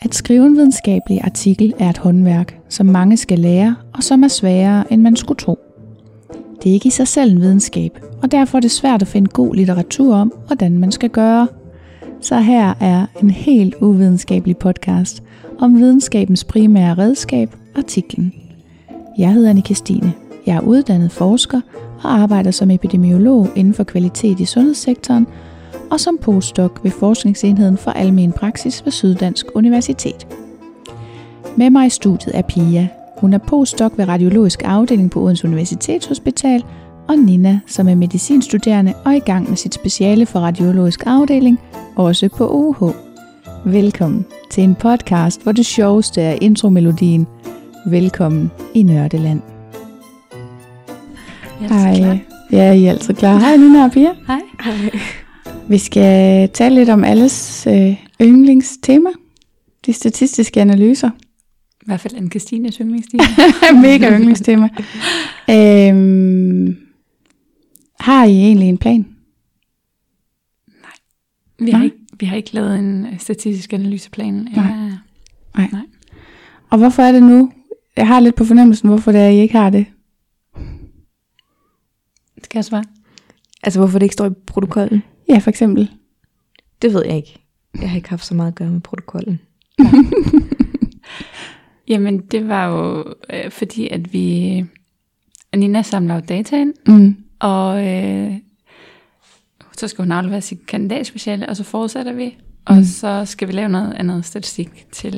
At skrive en videnskabelig artikel er et håndværk, som mange skal lære, og som er sværere, end man skulle tro. Det er ikke i sig selv en videnskab, og derfor er det svært at finde god litteratur om, hvordan man skal gøre. Så her er en helt uvidenskabelig podcast om videnskabens primære redskab, artiklen. Jeg hedder Anne Stine. Jeg er uddannet forsker og arbejder som epidemiolog inden for kvalitet i sundhedssektoren og som postdoc ved Forskningsenheden for Almen Praksis ved Syddansk Universitet. Med mig i studiet er Pia. Hun er postdoc ved Radiologisk Afdeling på Odense Universitetshospital, og Nina, som er medicinstuderende og i gang med sit speciale for Radiologisk Afdeling, også på UH. Velkommen til en podcast, hvor det sjoveste er intromelodien. Velkommen i Nørdeland. Hej. Ja, I er altid klar. Hej Nina og Pia. Hej. Hej. Vi skal tale lidt om alles øh, yndlingstema. De statistiske analyser. I hvert fald en Christines yndlingstime. Mega yndlingstema. øhm, har I egentlig en plan? Vi har, Nej. ikke, vi har ikke lavet en øh, statistisk analyseplan. Nej. Ja. Nej. Nej. Og hvorfor er det nu? Jeg har lidt på fornemmelsen, hvorfor det er, I ikke har det. Skal jeg svare? Altså, hvorfor det ikke står i protokollen? Ja, for eksempel. Det ved jeg ikke. Jeg har ikke haft så meget at gøre med protokollen. Jamen, det var jo øh, fordi, at vi... Nina samler jo data ind, Mm. og øh, så skal hun aflevere sit kandidatspeciale, og så fortsætter vi, og Mm. så skal vi lave noget andet statistik til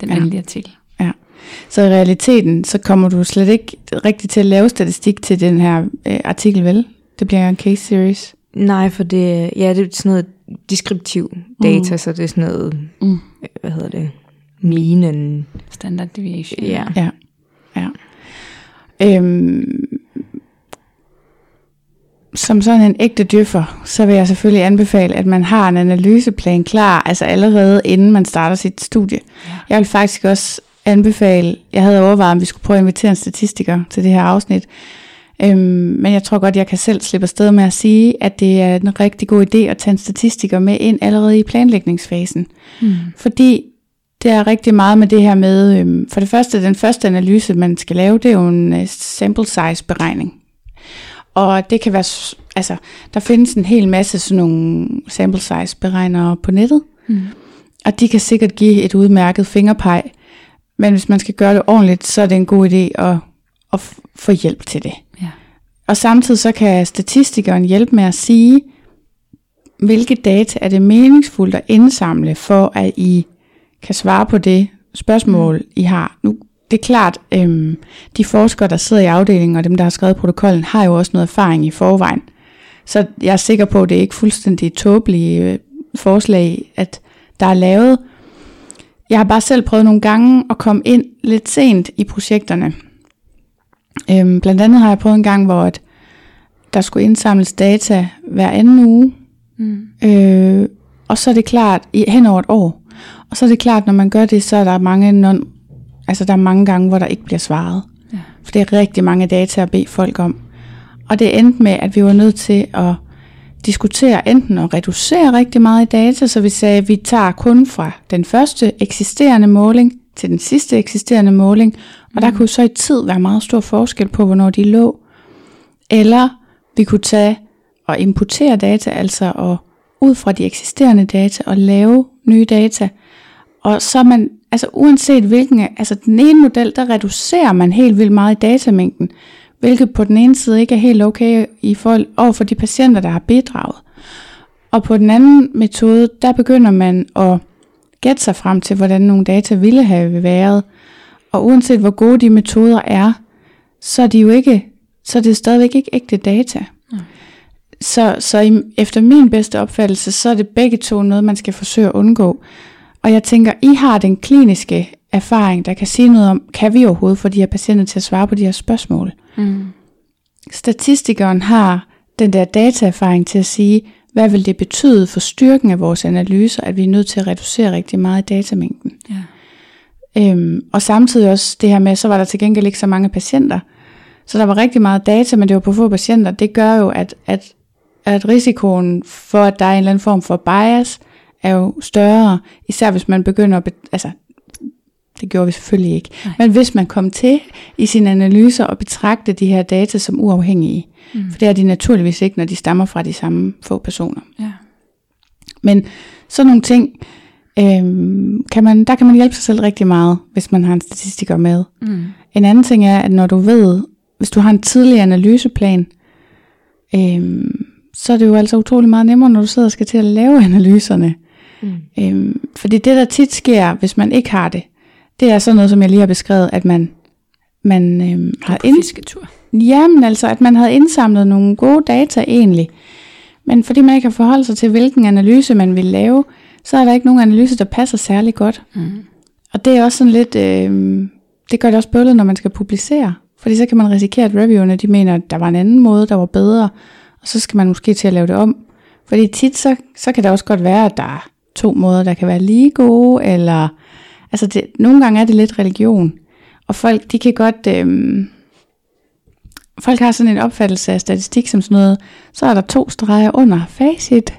den Ja. ja. endelige artikel. Så i realiteten, så kommer du slet ikke rigtig til at lave statistik til den her øh, artikel, vel? Det bliver en case series. Nej, for det, ja, det er sådan noget deskriptiv data, mm. så det er sådan noget, Mm. øh, hvad hedder det, minen. Standard deviation. Ja. Ja, ja. Øhm, som sådan en ægte dyrfer, så vil jeg selvfølgelig anbefale, at man har en analyseplan klar, altså allerede inden man starter sit studie. Ja. Jeg vil faktisk også anbefale, jeg havde overvejet, om vi skulle prøve at invitere en statistiker til det her afsnit, øhm, men jeg tror godt, jeg kan selv slippe afsted med at sige, at det er en rigtig god idé at tage en statistiker med ind allerede i planlægningsfasen. Mm. Fordi det er rigtig meget med det her med, øhm, for det første, den første analyse, man skal lave, det er jo en øh, sample size beregning. Og det kan være, altså, der findes en hel masse sådan nogle sample size beregnere på nettet, Mm. og de kan sikkert give et udmærket fingerpeg, men hvis man skal gøre det ordentligt, så er det en god idé at, at få hjælp til det. Og samtidig så kan statistikeren hjælpe med at sige, hvilke data er det meningsfuldt at indsamle, for at I kan svare på det spørgsmål, mm. I har. Nu, det er klart, øhm, de forskere, der sidder i afdelingen, og dem, der har skrevet protokollen, har jo også noget erfaring i forvejen. Så jeg er sikker på, at det er ikke fuldstændig tåbelige øh, forslag, at der er lavet. Jeg har bare selv prøvet nogle gange at komme ind lidt sent i projekterne. Øhm, blandt andet har jeg prøvet en gang, hvor at der skulle indsamles data hver anden uge, Mm. Øh, og så er det klart, i, hen over et år, og så er det klart, når man gør det, så er der mange, non, altså der er mange gange, hvor der ikke bliver svaret. Ja. For det er rigtig mange data at bede folk om. Og det endte med, at vi var nødt til at diskutere enten at reducere rigtig meget i data, så vi sagde, at vi tager kun fra den første eksisterende måling til den sidste eksisterende måling, og der kunne så i tid være meget stor forskel på, hvornår de lå. Eller vi kunne tage og importere data, altså og ud fra de eksisterende data og lave nye data. Og så man, altså uanset hvilken, altså den ene model, der reducerer man helt vildt meget i datamængden, hvilket på den ene side ikke er helt okay i forhold over for de patienter, der har bidraget. Og på den anden metode, der begynder man at gætte sig frem til, hvordan nogle data ville have været. Og uanset hvor gode de metoder er, så er de jo ikke, så er det stadigvæk ikke ægte data. Så, så i, efter min bedste opfattelse, så er det begge to noget, man skal forsøge at undgå. Og jeg tænker, I har den kliniske erfaring, der kan sige noget om, kan vi overhovedet få de her patienter til at svare på de her spørgsmål? Mm. Statistikeren har den der dataerfaring til at sige, hvad vil det betyde for styrken af vores analyser, at vi er nødt til at reducere rigtig meget i datamængden. Ja. Øhm, og samtidig også det her med, så var der til gengæld ikke så mange patienter. Så der var rigtig meget data, men det var på få patienter. Det gør jo, at, at, at risikoen for, at der er en eller anden form for bias, er jo større, især hvis man begynder at, be, altså det gjorde vi selvfølgelig ikke, Nej. men hvis man kom til i sine analyser og betragte de her data som uafhængige, Mm. for det er de naturligvis ikke, når de stammer fra de samme få personer. Ja. Men sådan nogle ting, øhm, kan man, der kan man hjælpe sig selv rigtig meget, hvis man har en statistiker med. Mm. En anden ting er, at når du ved, hvis du har en tidlig analyseplan, øhm, så er det jo altså utrolig meget nemmere, når du sidder og skal til at lave analyserne. Mm. Øhm, fordi det, der tit sker, hvis man ikke har det, det er sådan noget, som jeg lige har beskrevet, at man, man øhm, har På ind, fisketur. Jamen altså, at man havde indsamlet nogle gode data egentlig. Men fordi man ikke har forholdt sig til, hvilken analyse man vil lave, så er der ikke nogen analyse, der passer særlig godt. Mm. Og det er også sådan lidt, øh, det gør det også bøvlet, når man skal publicere. Fordi så kan man risikere, at reviewerne de mener, at der var en anden måde, der var bedre. Og så skal man måske til at lave det om. Fordi tit, så, så kan det også godt være, at der er to måder, der kan være lige gode. Eller, altså det, nogle gange er det lidt religion. Og folk, de kan godt... Øh, folk har sådan en opfattelse af statistik som sådan noget, så er der to streger under facit.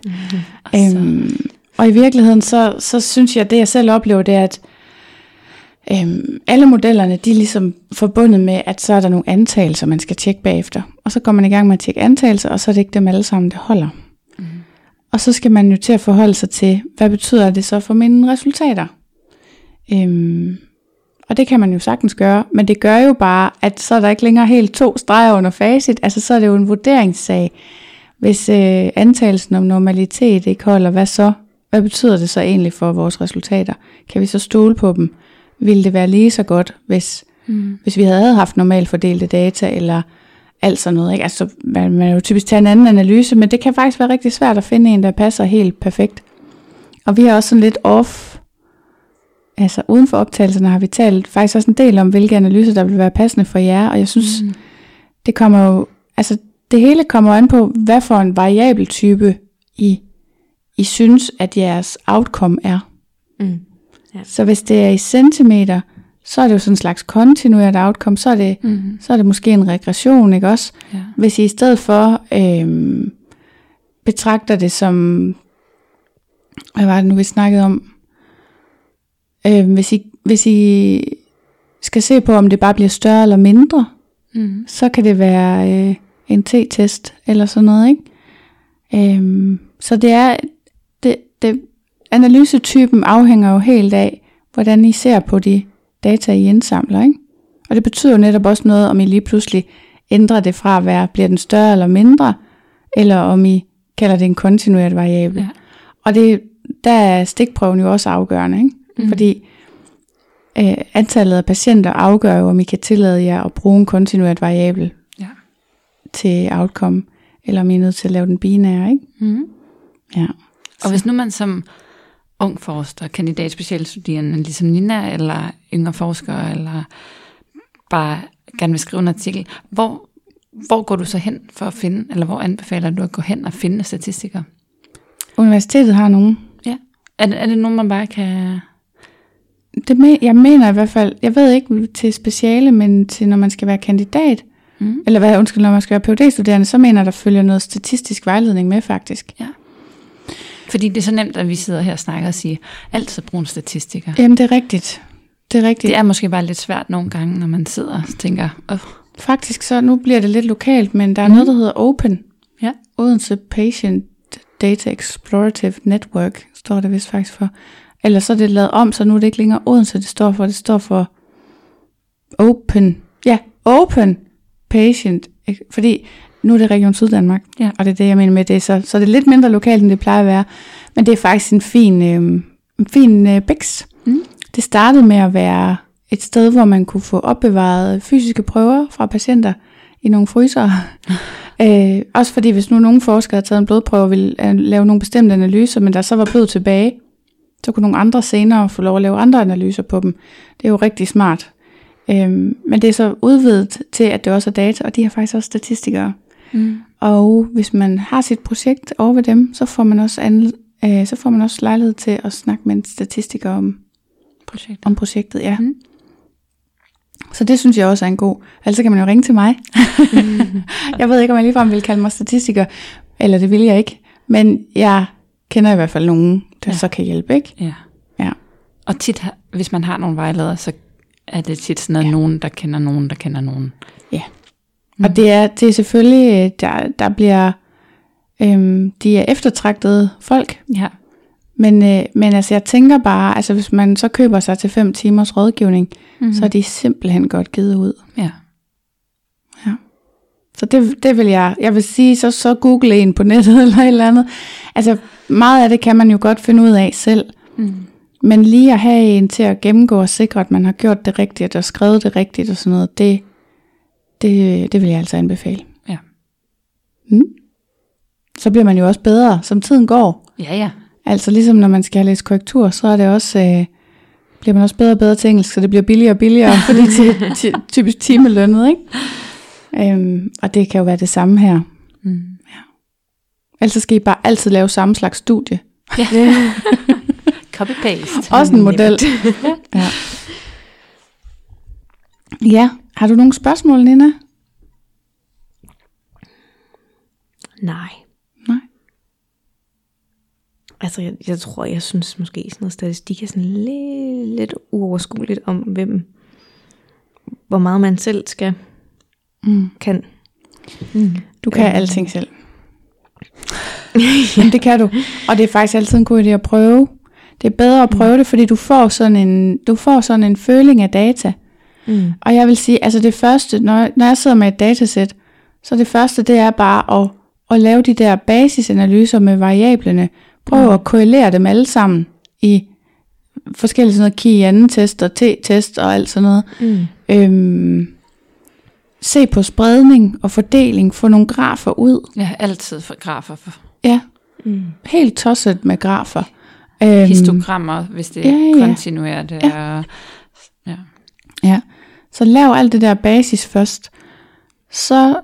Og så, Øhm, og i virkeligheden, så, så synes jeg, at det jeg selv oplever, det er, at øhm, alle modellerne, de er ligesom forbundet med, at så er der nogle antagelser, man skal tjekke bagefter. Og så går man i gang med at tjekke antagelser, og så er det ikke dem alle sammen, der holder. mm. Og så skal man jo til at forholde sig til, hvad betyder det så for mine resultater? Øhm, og det kan man jo sagtens gøre, men det gør jo bare, at så er der ikke længere helt to streger under facit. Altså så er det jo en vurderingssag. Hvis øh, antagelsen om normalitet ikke holder, hvad så? Hvad betyder det så egentlig for vores resultater? Kan vi så stole på dem? Ville det være lige så godt, hvis, Mm. hvis vi havde haft normalt fordelte data, eller alt sådan noget. Ikke? Altså, man, man er jo typisk tage en anden analyse, men det kan faktisk være rigtig svært at finde en, der passer helt perfekt. Og vi har også sådan lidt off, altså uden for optagelserne har vi talt faktisk også en del om, hvilke analyser, der vil være passende for jer, og jeg synes, Mm. det kommer jo, altså det hele kommer an på, hvad for en variabel type I, I synes, at jeres outcome er. Mm. Så hvis det er i centimeter, så er det jo sådan en slags kontinuert outcome, så er det, Mm. så er det måske en regression, ikke også? Ja. Hvis I i stedet for øhm, betragter det som, hvad var det nu, vi snakkede om? Øhm, hvis, I, hvis I skal se på, om det bare bliver større eller mindre, Mm. så kan det være øh, en t-test eller sådan noget, ikke? Øhm, så det er, det, det, analysetypen afhænger jo helt af, hvordan I ser på de data, I indsamler, ikke? Og det betyder jo netop også noget, om I lige pludselig ændrer det fra at være, bliver den større eller mindre, eller om I kalder det en kontinuert variabel. Ja. Og det, der er stikprøven jo også afgørende, ikke? Mm. Fordi øh, antallet af patienter afgør jo, om I kan tillade jer at bruge en kontinuert variabel Ja. til outcome, eller om I er nødt til at lave den binære, ikke? Mm. Ja. Og hvis nu man som ung forsker, kandidat specialstuderende, ligesom Nina, eller yngre forskere, eller bare gerne vil skrive en artikel, hvor, hvor går du så hen for at finde, eller hvor anbefaler du at gå hen og finde statistikere? Universitetet har nogen. Ja. Er det, er det nogen, man bare kan... Det me, jeg mener i hvert fald, jeg ved ikke til speciale, men til når man skal være kandidat, Mm. eller hvad, undskyld, når man skal være PhD-studerende, så mener der følger noget statistisk vejledning med faktisk. Fordi det er så nemt, at vi sidder her og snakker og siger, altid brug en statistiker. Jamen, det er rigtigt. Det er rigtigt. Det er måske bare lidt svært nogle gange, når man sidder og tænker, Åh, Faktisk så, nu bliver det lidt lokalt, men der er Mhm. noget, der hedder OPEN. Ja. Odense Patient Data Explorative Network, står det vist faktisk for. Eller så er det lavet om, så nu er det ikke længere Odense, det står for. Det står for Open. Ja, Open Patient. Fordi nu er det Region Syddanmark, Ja. og det er det, jeg mener med det. Så, så det er lidt mindre lokalt, end det plejer at være. Men det er faktisk en fin, øh, en fin øh, biks. Mm. Det startede med at være et sted, hvor man kunne få opbevaret fysiske prøver fra patienter i nogle fryser. øh, også fordi, hvis nu nogle forskere havde taget en blodprøve og ville øh, lave nogle bestemte analyser, men der så var blod tilbage, så kunne nogle andre senere få lov at lave andre analyser på dem. Det er jo rigtig smart. Øhm, men det er så udvidet til, at det også er data, og de har faktisk også statistikere. Mm. Og hvis man har sit projekt over ved dem, så får man også, an, øh, så får man også lejlighed til at snakke med en statistiker om, Projekt. om projektet. Ja. Mm. Så det synes jeg også er en god. Altså kan man jo ringe til mig. jeg ved ikke, om jeg ligefrem vil kalde mig statistiker, eller det vil jeg ikke. Men jeg kender i hvert fald nogen, der Ja. så kan hjælpe, ikke? Ja. Ja. Og tit, hvis man har nogle vejledere, så er det tit sådan noget, Ja. ja. nogen, der kender nogen, der kender nogen. Mm. Og det er, det er selvfølgelig, øh, der, der bliver, øhm, de er eftertragtede folk, Ja. men, øh, men altså jeg tænker bare, altså hvis man så køber sig til fem timers rådgivning, Mm. så er de simpelthen godt givet ud. ja. Så det, det vil jeg, jeg vil sige, så, så google en på nettet eller et eller andet. Altså meget af det kan man jo godt finde ud af selv. Mm. Men lige at have en til at gennemgå og sikre, at man har gjort det rigtigt og skrevet det rigtigt og sådan noget, det, det, det vil jeg altså anbefale. Ja. Mm. Så bliver man jo også bedre, som tiden går. Ja, ja. Altså ligesom når man skal læst korrektur, så er det også, øh, bliver man også bedre og bedre til engelsk, så det bliver billigere og billigere, fordi det er ty- typisk timelønnet, ikke? Øhm, og det kan jo være det samme her. Mm. Ellers så skal I bare altid lave samme slags studie. Copy-paste. Også en model. ja. ja, har du nogle spørgsmål, Nina? Nej. Nej. Altså, jeg, jeg tror, jeg synes måske sådan noget statistik er sådan lidt, lidt uoverskueligt om, hvem, hvor meget man selv skal, Mm. kan. Du kan Øhm. alting selv. Jamen, det kan du. Og det er faktisk altid en god idé at prøve. Det er bedre at prøve det, fordi du får sådan en, du får sådan en føling af data. Mm. Og jeg vil sige, altså det første, når, jeg- når jeg sidder med et datasæt, så det første, det er bare at, at lave de der basisanalyser med variablerne. Prøv at korrelere dem alle sammen i forskellige sådan noget key anden test og t-test og alt sådan noget. Mm. Øhm, se på spredning og fordeling, få nogle grafer ud. Har altid for grafer for Ja, Mm. helt tosset med grafer. Øhm, histogrammer, hvis det er ja, ja. kontinuert. Ja. ja. Ja, så lav alt det der basis først. Så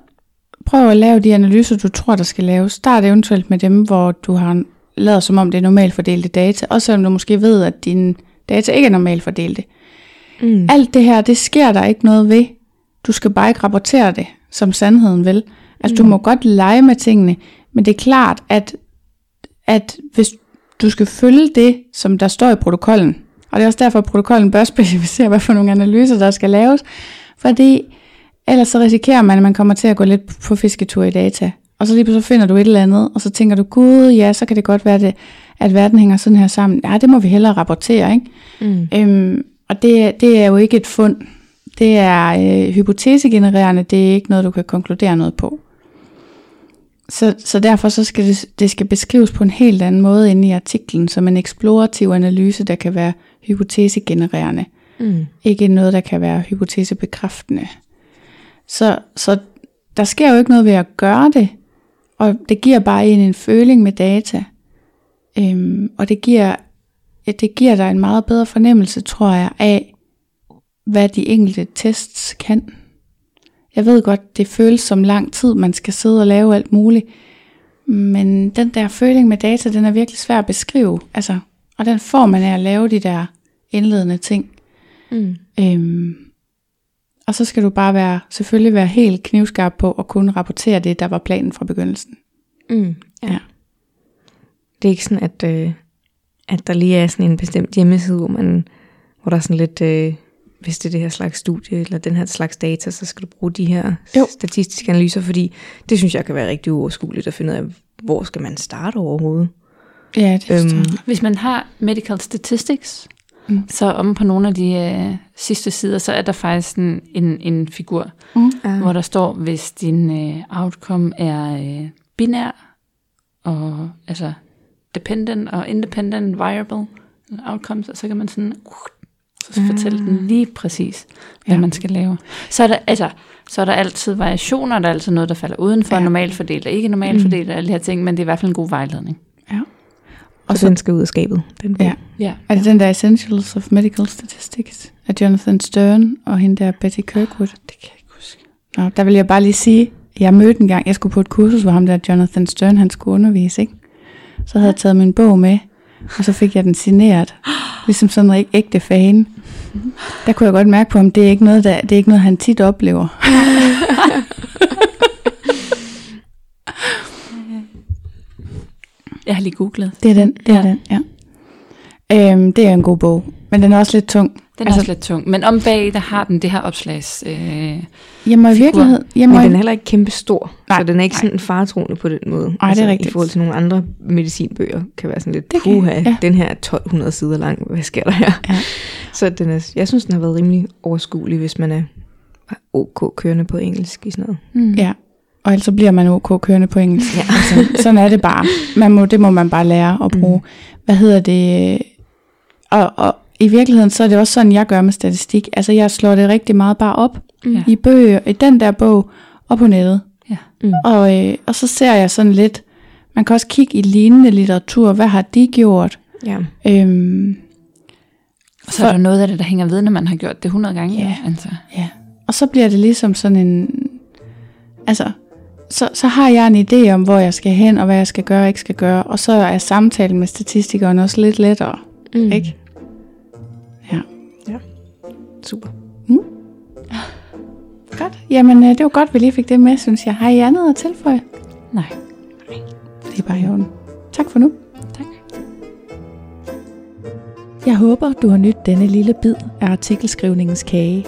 prøv at lave de analyser, du tror, der skal laves. Start eventuelt med dem, hvor du har lavet som om det er normalt fordelte data. Også selvom du måske ved, at dine data ikke er normalt fordelte. Mm. Alt det her, det sker der ikke noget ved. Du skal bare ikke rapportere det som sandheden vel. Altså du må godt lege med tingene, men det er klart, at, at hvis du skal følge det, som der står i protokollen, og det er også derfor, at protokollen bør specificere, hvad for nogle analyser, der skal laves, fordi ellers så risikerer man, at man kommer til at gå lidt på fisketur i data, og så lige pludselig finder du et eller andet, og så tænker du, gud, ja, så kan det godt være, det, at verden hænger sådan her sammen. Ja, det må vi hellere rapportere, ikke? Mm. Øhm, og det, det er jo ikke et fund. Det er øh, hypotesegenererende, det er ikke noget, du kan konkludere noget på. Så, så derfor så skal det, det skal beskrives på en helt anden måde inde i artiklen, som en eksplorativ analyse, der kan være hypotesegenererende. Mm. Ikke noget, der kan være hypotesebekræftende. Så, så der sker jo ikke noget ved at gøre det, og det giver bare en en føling med data. Øhm, og det giver, det giver dig en meget bedre fornemmelse, tror jeg, af, hvad de enkelte tests kan. Jeg ved godt, det føles som lang tid, man skal sidde og lave alt muligt. Men den der føling med data, den er virkelig svær at beskrive. Altså, og den får man af at lave de der indledende ting. Mm. Øhm, og så skal du bare være, selvfølgelig være helt knivskarp på at kunne rapportere det, der var planen fra begyndelsen. Mm. Ja. Det er ikke sådan, at, øh, at der lige er sådan en bestemt hjemmeside, hvor, man, hvor der er sådan lidt, øh, hvis det er det her slags studie, eller den her slags data, så skal du bruge de her Jo. statistiske analyser, fordi det synes jeg kan være rigtig uoverskueligt at finde ud af, hvor skal man starte overhovedet. Ja, det Øhm. Hvis man har medical statistics, Mm. mm. så om på nogle af de øh, sidste sider, så er der faktisk en, en, en figur, Mm. Ja. hvor der står, hvis din øh, outcome er øh, binær, og altså dependent og independent variable outcomes, og så kan man sådan, så fortælle den lige præcis, hvad Ja. man skal lave. Så er der, altså, så er der altid variationer, der er altid noget, der falder udenfor, Ja. ja. normalt fordelt og ikke normalt Mm. fordelt, og alle de her ting, men det er i hvert fald en god vejledning. Og så den skal ud af skabet. Den Ja. Ja. Er det den der Essentials of Medical Statistics af Jonathan Stern og hende der Betty Kirkwood? Det kan jeg ikke huske. Nå, der vil jeg bare lige sige, jeg mødte en gang, jeg skulle på et kursus, hvor ham der Jonathan Stern, han skulle undervise, ikke? Så havde jeg taget min bog med, og så fik jeg den signeret, ligesom sådan en æg- ægte fan. Der kunne jeg godt mærke på ham, det er ikke noget, der, det er ikke noget han tit oplever. Jeg har lige googlet. Det er den, det er Ja. den, ja. Øhm, det er en god bog, men den er også lidt tung. Den er altså, også lidt tung. Men om bag, der har den det her opslags... Øh, Jamen i virkeligheden... Jamen, Men den er heller ikke kæmpe stor, Nej, så den er ikke nej. sådan faretroende på den måde. Altså, Nej, det er rigtigt. I forhold til nogle andre medicinbøger, kan være sådan lidt, Det kan- puha, ja. den her er 1200 sider lang, hvad sker der her? Ja. Så den er, jeg synes, den har været rimelig overskuelig, hvis man er ok kørende på engelsk i sådan noget. mm. Ja, og ellers så bliver man ok kørende på engelsk. Ja. Altså, sådan er det bare. Man må, det må man bare lære at bruge. Mm. Hvad hedder det? Og, og i virkeligheden, så er det også sådan, jeg gør med statistik. Altså, jeg slår det rigtig meget bare op Ja. i bøger, i den der bog, og på nettet. Ja. Mm. Og, øh, og så ser jeg sådan lidt, man kan også kigge i lignende litteratur, hvad har de gjort? Ja. Øhm, Og så er der noget af det, der hænger ved, når man har gjort det 100 gange. Ja. Altså. Ja, og så bliver det ligesom sådan en, altså, så, så har jeg en idé om, hvor jeg skal hen, og hvad jeg skal gøre og ikke skal gøre, og så er samtalen med statistikeren også lidt lettere, Mm. mm. ikke? Ja. Super. Godt. Jamen, øh, det var godt, vi lige fik det med, synes jeg. Har I andet at tilføje? Nej. Det er bare i orden. Tak for nu. Tak. Jeg håber, du har nydt denne lille bid af artikelskrivningens kage.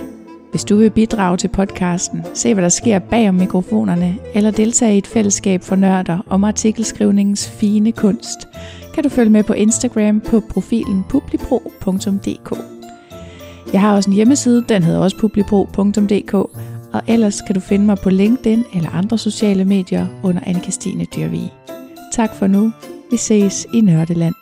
Hvis du vil bidrage til podcasten, se hvad der sker bag om mikrofonerne, eller deltage i et fællesskab for nørder om artikelskrivningens fine kunst, kan du følge med på Instagram på profilen publipro.dk. Jeg har også en hjemmeside, den hedder også publipro.dk, og ellers kan du finde mig på LinkedIn eller andre sociale medier under Anne-Kristine Dyrvig. Tak for nu. Vi ses i Nørdeland.